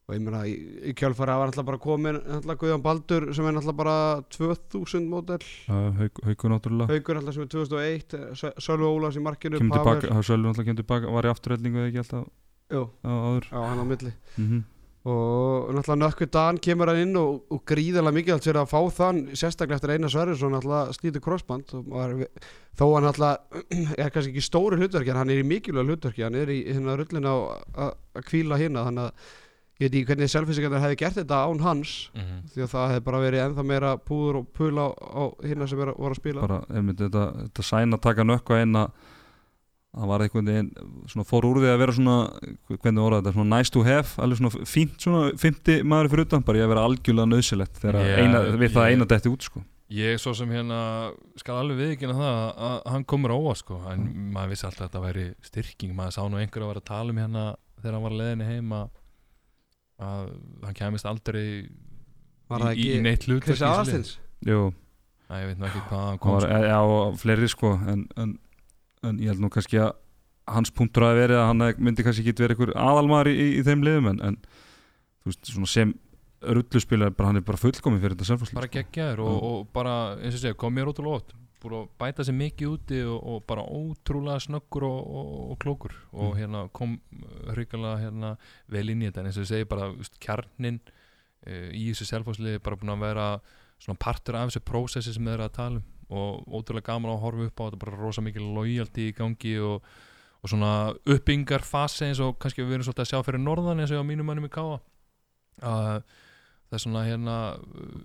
og ég meina í, kjálfara var alltaf bara komin alltaf Guðjón Baldur sem er alltaf bara 2000 módel. Haug, haugur náttúrulega. Haugur alltaf sem er 2001 Sö- Sölvi Ólafs í markinu Sölvi náttúrulega kemur tilbaka var í afturreldingu eða ekki alltaf? Jú, á, á hann á milli. Mm og náttúrulega Nökkvi Dan kemur hann inn og, og gríðarlega mikið allt fyrir að fá þann sérstaklega eftir Einar Sverrisson náttúrulega slítið crossband þó hann náttúrulega er kannski ekki stóri hlutverki en hann er í mikilvæg hlutverki hann er í hérna rullina að að hvíla hérna þannig að ég veit ekki hvernig selfisingarnir hefði gert þetta án hans Mhm. því að það hefði bara verið ennþá meira púður og pula á, á hérna sem er, voru að spila. Bara, einmitt, þetta, þetta sæn að taka nökka inn að það var einhvern veginn svona fór úr því að vera svona hvernig voru þetta, svona nice to have alveg svona fínt svona 50 maður fyrir utan bara ég að vera algjörlega nöðsilegt þegar eina, við það eina detti út sko. Ég svo sem hérna skal alveg viðkynna það að hann komur á sko. En maður vissi alltaf að þetta væri styrking maður sá nú einhver að vera að tala um hérna þegar hann var að leiðinni heim að, hann kemist aldrei í, Var það í, í neitt hlut Krissi Aðalstins Jú, Æ, ég veit nú ekki hvað hann kom var, sko. já, og fleiri sko en, en, en ég held nú kannski að hans punktur að verið að hann myndi kannski ekki verið einhver aðalmaður í, í, í þeim liðum en, en þú veist, svona sem rulluspilar, bara hann er bara fullkomið fyrir þetta bara geggjaður og, og bara eins og segja kom mér ótrúlega ótt búin að bæta sér mikið úti og, og bara ótrúlega snöggur og, og, og klókur. Og Mm. hérna kom hrigalega hérna vel inn í þetta. En eins og ég segi bara veist, kjarnin uh, í þessu selfhásliði bara búin að vera svona partur af þessu prósessi sem þeir eru að tala um. Og ótrúlega gaman að horfa upp á þetta bara rosa mikið lojaldi í gangi og, og svona uppbyngar fasi eins og kannski við erum svolítið að sjá fyrir norðan eins og á mínum mannum í Káa að það er svona hérna uh,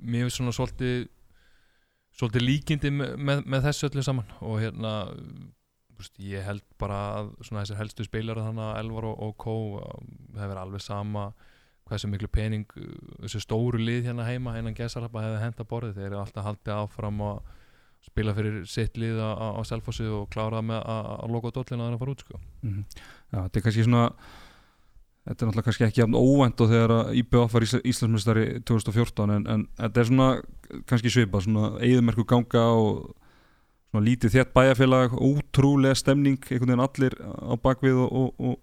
mér finnst svona svolítið svolítið líkindi með, með, með þessu öllu saman og hérna veist, ég held bara að þessir helstu spilar þannig að Elvar og, og Kó hefur alveg sama hversu miklu pening uh, þessu stóru lið hérna heima innan Gesarappa hefði henda borðið þeir eru alltaf haldið áfram að spila fyrir sitt lið á, Selfossi og klára með að, loka dollina að það fara út sko. Mhm. Já, þetta er kannski svona þetta er náttúrulega kannski ekki jafn óvænt og þegar að IBF var Ísla, Íslandsmeistari 2014 en, en þetta er svona kannski svipað, svona eigðumerku ganga og svona lítið þétt bæjarfélag ótrúlega stemning, einhvern veginn allir á bakvið og, og,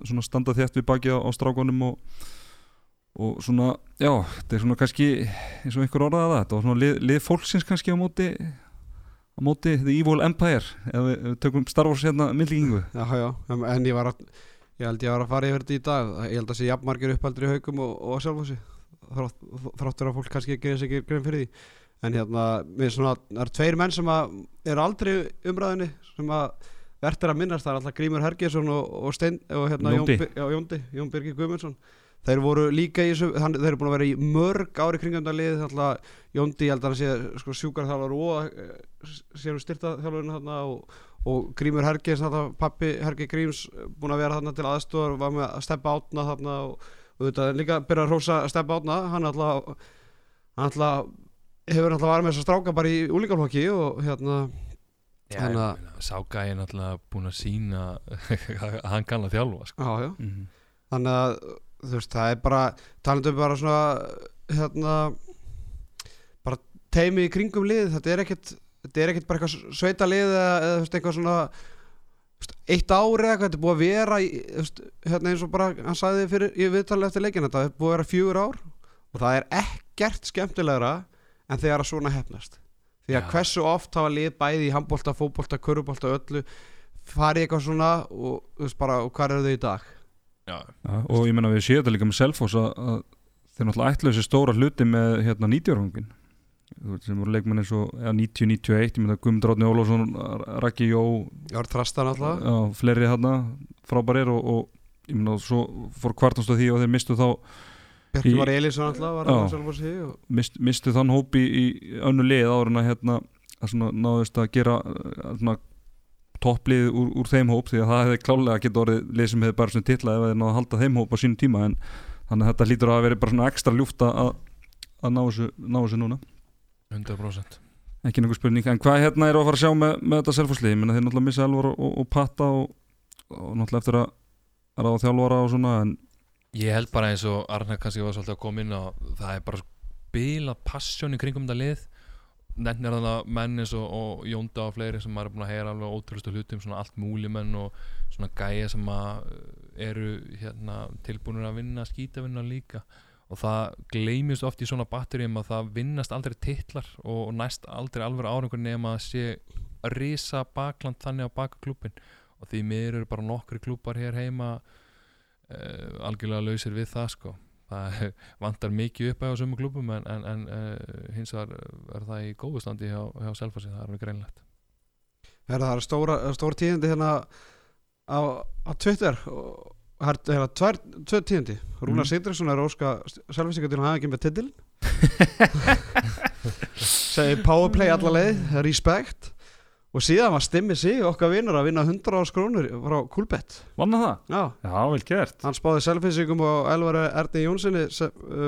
og svona standa þétt við bakið á, á strákonum og, og svona, já, þetta er svona kannski eins og einhver orðaði það, þetta var svona lið, lið fólksins kannski á móti á móti The Evil Empire ef við, ef við tökum Star Wars hérna myndlíkingu Já, já, en ég var að ég held ég var að fara yfir þetta í dag. Ég held að sé jafnmargir uppaldur í haugum og, og sjálfhósi þráttur að fólk kannski ekki eins ekki grein fyrir því. En hérna, við svona, það eru tveir menn sem að eru aldrei umræðinni sem að verður að minnast. Það er alltaf Grímur Hergesson og, og Stein og hérna Jóndi. Jón, Birgir Guðmundsson. Þeir voru líka í þessu, hann, þeir eru búin að vera í mörg ári kringjöndalið Jóndi, ég held að hann sé sko, sjúkarþjálfar og eh, sér um styrtaþjálfarinn þarna og, og Grímur Herges, þarna, pappi Herge Gríms búin að vera þarna til aðstofar var með að steppa átna þarna og, og þetta líka byrja að rósa að steppa átna hann alltaf hann alltaf hefur alltaf varð með þess að stráka bara í úlingarflokki og hérna Já, Þannig ég að- meina, sá gæði náttúrulega búin að sína að hann kann að þjálfa sko. já, já. Mhm. þannig að þú veist það er bara talandum bara svona hérna teimi í kringum lið þetta er ekkert, þetta er ekkert bara eitthvað sveita lið eða, eða þú veist, eitthvað svona þú veist, eitt ári eða eitthvað, þetta er búið að vera í, þú veist, hérna eins og bara hann sagði fyrir, ég viðtalið eftir leikin þetta er búið að vera fjögur ár og það er ekkert skemmtilegra en þegar að svona hefnast því að Já. hversu oft hafa lið bæði í handbólta, fótbolta, körubólta, öllu farið eitthvað svona og bara, og hvað eru þau í dag? Já, Já, og ég menna við séum þetta líka með Selfoss að, að þeir náttúrulega ætlu þessi stóra hluti með hérna 90-árangin sem voru leikmenn eins og ja, 90-91, ég menna Guðmundur Átni Ólafsson Raki Jó, ég var þrastan alltaf já, fleiri hérna frábærir og, og ég menna svo fór kvartast á því og þeir mistu þá Í- var Elísson alltaf mist, mistu þann hópi í, í önnu lið að hérna að svona náðust að gera svona topplið úr, úr þeim hóp því að það hefði klálega getið orðið lið sem hefði bara svona titla ef það náðu að halda þeim hóp á sínum tíma en þannig að þetta lítur að vera bara svona ekstra ljúft að, að ná, þessu, ná þessu núna 100% ekki einhver spurning, en hvað hérna er að fara að sjá með, með þetta selfhúslið, ég menna þeir náttúrulega missa Elvar og, og, og Patta og, og náttúrulega eftir að að ráða þjálfara og svona en Ég held bara eins og Arnar kannski var svolítið að koma inn á það er bara bila passjón í kringum þetta lið. Nefnir þannig að menn eins og, og Jónda og fleiri sem maður er búin að heyra alveg ótrúlustu hlutum svona allt múli menn og svona gæja sem að eru hérna, tilbúinir að vinna skítavinna líka og það gleymist oft í svona batterjum að það vinnast aldrei titlar og, og næst aldrei alveg árangur nema að sé að risa bakland þannig á baka klubin og því mér eru bara nokkri klúpar hér heima uh, algjörlega lausir við það sko. Það vantar mikið upp á sömu klúpum en, en, en uh, hins vegar er það í góðu standi hjá, hjá Selfossi, það er alveg greinlegt Herra, það er stóra, stóra tíðindi hérna á, á Twitter? og það er hérna tvær, tvö tíðindi. Rúnar Mm. Sigdriksson er óska selvisingar til að hafa ekki með titil. Segir powerplay alla leið, respect. Og síðan var Stimmi sig okkar vinnur að vinna 100 árs krónur frá Kulbett vanna það? Já, Já, vel gert. Hann spáði selfinsingum og Elvar Erni Jónssoni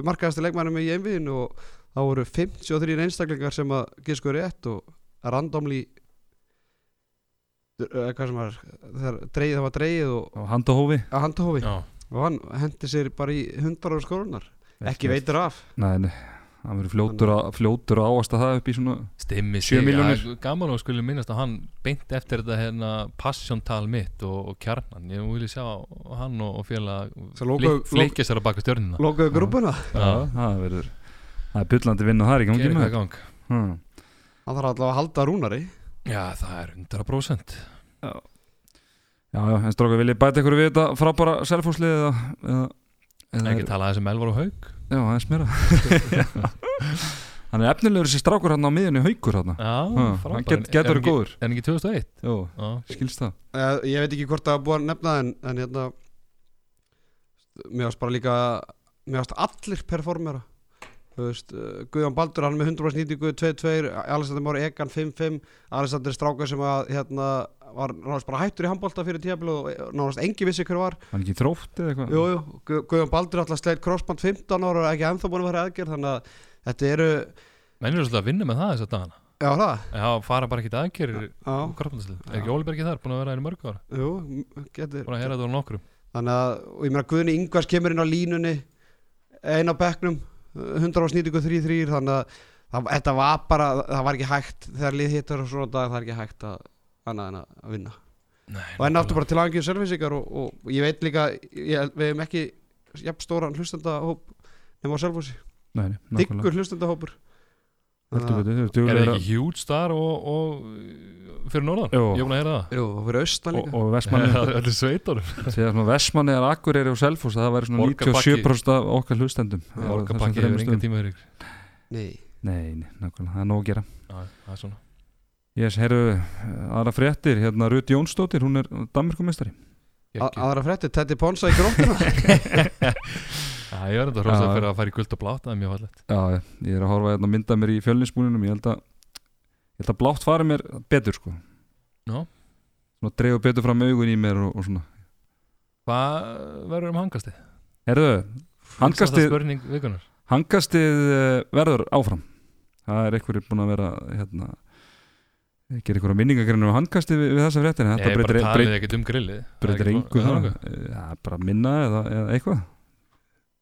markaðasti leikmannum í einviðinu og það voru 53 einstaklingar sem að gísku rétt og eh, sem var þegar dreigið, það var dreigið og á handahófi að handahófi Já, og hann hendi sér bara í 100 ára skórunar ekki veitur af. Nei, nei, hann verður fljótur, að, fljótur að áasta það upp í svona stimmi Sjö sig, milljónir. ja, gaman og skulle minnast að hann beint eftir þetta hérna passjóntal mitt og, og kjarnan, ég vil sjá hann og, og félag flikja sér að baka stjörnina lokaðu grúpuna það verður Það er byllandi í gangi Gerir með hvað í gang. Hann þarf allavega að halda rúnari. Já, það er 100% Já, já, en stróka vil ég bæta ykkur við þetta frábæra selfhúslið eða, eða, eða Ekki tala þessum Elvar og Haug Já, það er smera Hann er efnilegur þessi strákur hann á miðjunni haukur hann Já, Hann frábær. get, getur Er ekki- góður. Er hann ekki 2001? Jó, Já, skilst það. Uh, ég veit ekki hvort það er búið að nefna það en, en hérna mér varst bara líka mér varst allir performera. Þú veist, uh, Guðjón Baldur hann er með 100% nýtingu 2-2, Alexander Mári Egan 5-5, Alexander Stráka sem að hérna var náttúrulega bara hættur í handbólta fyrir tíablu og náttúrulega engi vissi hver var. Hann er ekki þrótt eða eitthvað? Jú, jú, Gu- Guðjón Baldur alltaf sleitt crossband 15 ára og ekki ennþá búin að vera aðgerð þannig að þetta eru, menn eru svolítið að vinna með það þess að dagana. Já það? Já, fara bara ekki aðgerir já, Korfndarsli Er ekki Ólibergi þar, búin að vera í mörg ára jú, getur Búin að heyra þetta á nokkrum. Þannig að, og ég meina Guðni Ingvars kemur inn á línunni einn á bekknum 100 nýtingu 3-3 þannig að það, þetta var bara, það var ekki hægt þegar lið hittar og svona dag það er ekki hægt að annað en að vinna. Nei, og enn aftur bara til aðeins selvisingar og, og ég veit líka, ég, við hefum ekki jafn stóran hlustendahóp nema á selfhúsi, Nei, nei, nákvæmlega. Diggur eru Er það að- ekki huge star og, og fyrir norðan? Jú. Ég er búin að heyra það. Jú, og fyrir austan og, líka. og Vestmanni Þetta er sveitunum. Þegar svona Vestmanni er Akureyri og Selfoss það væri svona Borgarbakki. 97% af okkar hlustendum. Það þremur hefur stöðum. tíma fyrir ykkur Nei, Nei, nei, nákvæmlega, það er nóg að gera. Já, það er svona Yes, herru, aðra fréttir. Hérna Rut Jónsdóttir, hún er Danmarkumestari aðra frétti, Teddy Ponsa í gróttuna Já, ég er enda hrósað Já. fyrir að fara í guld og blátt Það er mjög fallegt. Já, ég er að horfa hérna að mynda mér í fjölninsbúninum ég held að, ég held að blátt fari mér betur sko. Já. Svona dreifur betur fram augun í mér og, og svona. Hvað verður um hangastið? Herðu, Það hangastið, hangastið eh, verður áfram. Það er einhverjir búin að vera hérna gera einhverja minningagrinu um hangastið við, við þessa fréttin Ég Þetta bara breytir, talið ekkert um grillið. breytir engu það er það Já, bara minna eða, eða eitthvað.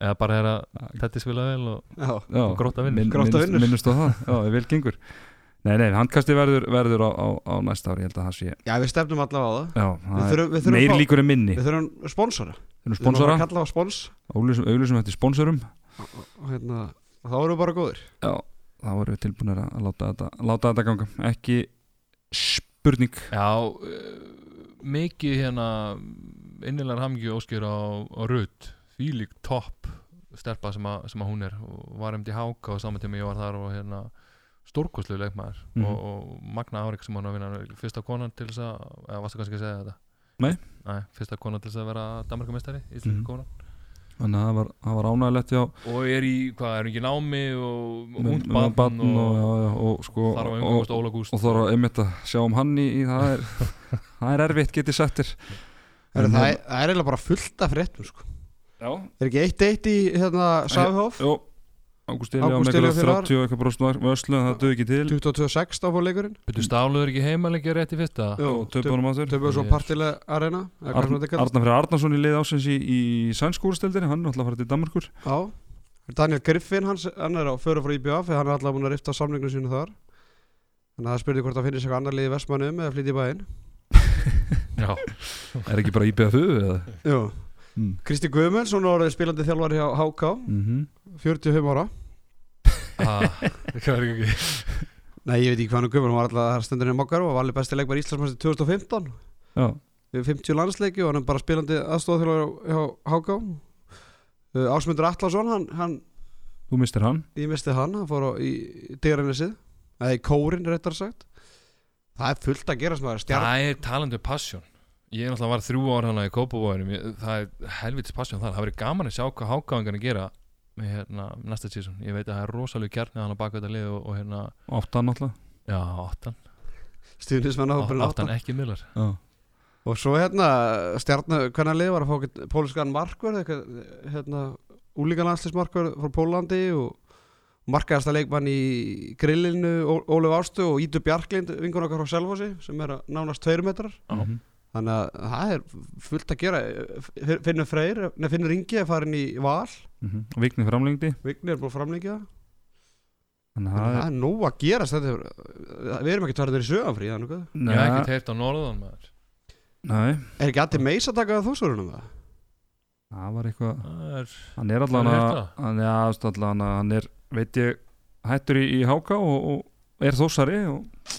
Eða bara er að þetta spila vel og, og gróta vinnur. Minn- Grótta minnst- vinnur. Minnust á það, já, vel gengur. Nei, nei, handkasti verður, verður á, á, á næsta ári, ég held að það sé. Já við stefnum allavega á það. Já, Við það þurfum, við þurfum, meir fá- líkur en minni. við þurfum sponsora. Við þurfum sponsora, að kalla á spons. Auglýsum eftir sponsorum. Og hérna, þá erum við bara góðir. Já, þá erum við tilbúinir að láta þetta, láta þetta ganga. Ekki spurning Já, uh, mikið hérna innilegar hamingju óskir á, á Rutt Fílík topp stelpa sem, að, sem að hún er og var um til háka og saman tíma ég var þar og hérna stórkostlu leikmaður Mhm. og, og magna áreik sem hann að vinna fyrsta konan til þess að, eða varstu kannski að segja þetta? Nei. Nei, fyrsta konan til þess að vera Danmarkamestari, íslenska Mhm. konan Þannig að það var, það var ánægilegt já. Og er í, hvað, er ekki námi og barn og, og, og sko og, þarf að einmitt að sjá um hann í, í það er það er erfitt getið settir það, hérna- er, það er eiginlega bara fullt af fréttum sko. Já, Er ekki eitt eitt í hérna, Sæðhof Jó, Ágúst Elja Ágúst með ár. 30 og eitthvað bróst vörslu en það döði ekki til. 22.16 fór leikurinn. Byrju stáluður ekki heimalegja rétt í fyrsta? og töpu honum áttur Töfum við svo partilega arena Freyr Arnarsson í lið ásins í, í sænskúrsteldinni, hann er alltaf að fara til Danmarkur Já. Daniel Griffin, hans, hann er á föru frá IBF hann er alltaf búin að rifta samlinginu sínu þar. Þannig að það spurði hvort það finnir sig annar liði vestmannum eða flytja í bæinn Já, Er ekki bara IBFU eða? Mm. Kristi Guðmunds, hún er orðið spilandi þjálfari hjá HK Mm -hmm. 45 ára. ah, hvað er ekki. Nei, ég veit ekki hvað hann er Guðmund, hún var alltaf þar stundurinn mokkar og var alveg besti leikmar Íslandsmæsti 2015 Já, við 50 landsleiki og hann er bara spilandi aðstofþjálfari hjá HK uh, Ásmundur Atlason, hann, hann þú mistir hann. Ég misti hann, hann fór á, í Dyranesið eða í Kórin, réttar sagt. Það er fullt að gera sem það er stjarn Það er talandi um passion. Ég er náttúrulega var þrjú ár hana í Kópavóðinum Það er helvitis passion þar. Það verið gaman að sjá hvað hákáðingarnir gera hérna, næsta sísón Ég veit að það er rosalega kjarni hann að baka þetta lið og, og hérna, Áttan náttúrulega. Já, áttan stuðnismenn á hópurinn Áttan ekki millar Já, og svo hérna stjarn, hvernig lið var að fá póliskan markverð hérna, úlíkan landslismarkverð frá Pólandi og markaðasta leikmann í grillinu Ó- Ólöf Ástu og Ídu Bjarklind vingur okkar frá Selfossi sem er að nánast tveir metrar. Já. Þannig að það er fullt að gera. Finnur Freyr, nei Finnur Ingi er farin í val. Mhm. Og Vigni framlengdi. Vigni er búin að framlengja. Það Þannig það að er nóg að gera þetta er, við erum ekki tvarðir í að Ég hef ekkert heyrt á norðan maður. Nei, er ekki allir meis að taka það þúsverunum það? Það var eitthvað Það er Hann er að það? allan að hann er, veit ég hættur í, í háka og, og er þósari og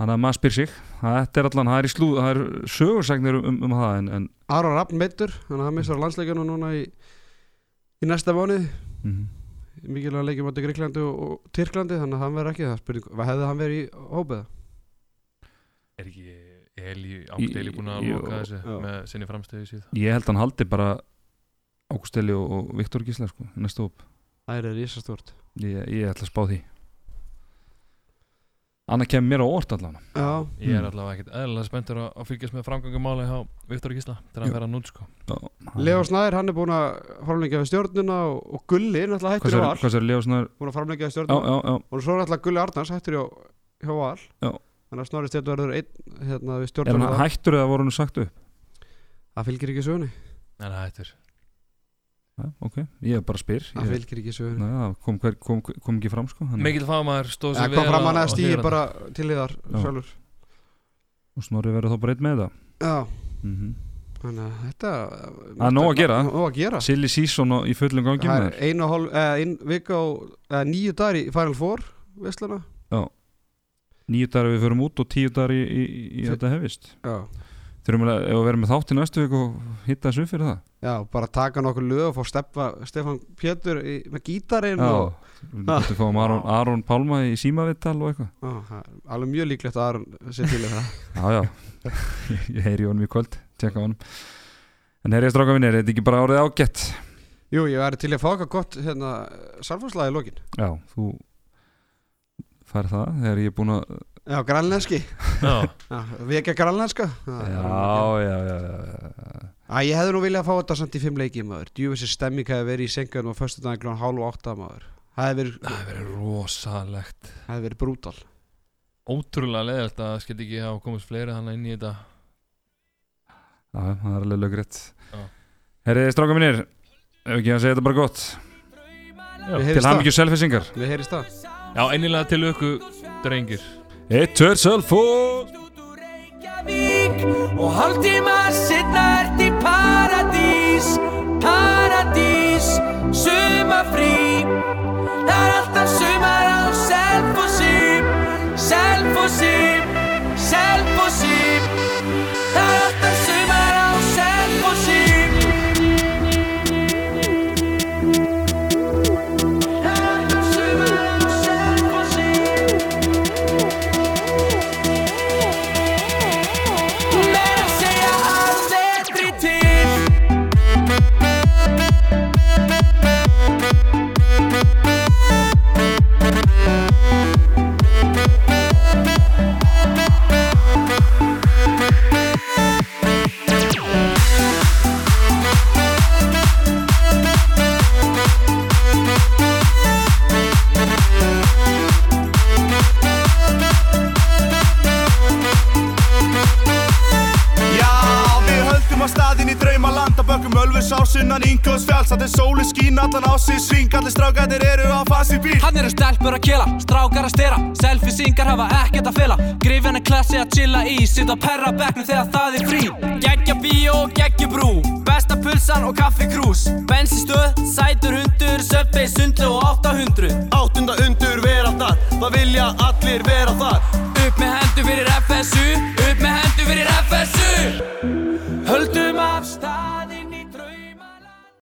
Þannig að maður spyr sig. Þetta er allan, það er í slúð, það er sögursagnir um, um það en, en Aron Raffn meittur, þannig að hann missar landsleikjana núna í, í næsta mánuð mm mikilvæg leikjum átti Gríklandi og, og Tyrklandi þannig að hann verður ekki það. Spurning, hvað hefði hann verið í hópið Er ekki Eli, Ágúst Eli búin að loka þessu já. með sinni framstöðu síð Ég held að hann haldi bara Ágústeli og, og Viktor Gísla sko, næsta hóp. Það er risastort ég, ég ætla að spá því Anna kemur mér á órt allan. Já, Ég er Mm. allavega ekkert eðlilega spenntur að, að fylgjast með framgangumáli hjá Viktor Gísla til að vera núl sko Leo Snæður hann er búin að framleggja við stjórnuna og, og Gulli er náttúrulega hættur í er, val. hvað er Leo Snar búin að framleggja við Já, stjórnuna já, já, og svo er náttúrulega Gulli Arnars hættur hjá, hjá val. Já. þannig að Snorri Stjórn verður einn hérna við er stjórnuna hann þar. hættur eða voru hann sagt upp? Það fylgir ekki sögunni En það hættur Já, ok, ég er bara að spyr. Það fylgir ekki Nei, það kom, hver, kom, kom ekki fram sko Mikil fagmaður stóð það sér kom fram hann að Hlíðarenda. bara til Já. sjálfur. Og Snorri verður þá bara einn með það? Já. Mm þannig að þetta Það er nóg að gera. nóg að gera. Silly season í fullum gangi það með er einu hálf eða ein vika og eða nýju dagar í Final Four Vestlana nýju dagar við förum út og tíu dagar í, í, í þetta hefist. Já. Þurfum við að, verðum með þátt í næstu vik og hitta þessu upp fyrir það Já, bara taka nokkur lög og fá steppa Stefan Pétur í, með gítarinn og við getum fáum Aron, Aron Pálma í símavittal og eitthvað. Alveg mjög líklegt að Aron sé til það. Já já, ég heyri honum í kvöld tjekka á honum. En heyri ég stráka vinnir, er þetta ekki bara árið ágætt? Jú, ég væri til að fá eitthvað gott hérna, salfhúslega í lokin. Já, þú fær það þegar ég er búin að Já, grænlenski. Já, Já, við ekki að grænlenska já, já, já, já, já. Að ég hefði nú viljað að fá þetta samt í fimm leikið maður. Djúvisir stemming hefði verið í sengjörnum á förstu dagin kl. hálf og átta maður. Það hefði verið, Það hefur verið rosalegt. Það hefði verið brútal. Ótrúlega leðilt að það skildi ekki hafa komist fleiri þannig inn í þetta. Já, það er alveg löggrétt Já. Herri, stráka mínir Ef ekki að segja þetta bara gott. Við Til heyrist það. hamingju selfisingar Við heyrist það. Já, einnilega til öku drengir. Eitt, tver, selfo Og hálftíma setna er Paradís, paradís, sumafrí Það er alltaf sumar á selfossi, selfossi, selfossi Selfisingar hafa ekkert að fela. Greifin er klassi að chilla í. Sitt á perra begnum þegar það